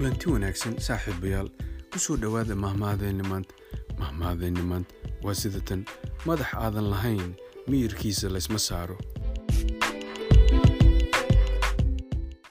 kulanti wanaagsan saaxiibayaal ku soo dhowaada mahmahadeenni maanta mahmahadeenni maanta waa sida tan madax aadan lahayn miyirkiisa laysma saaro.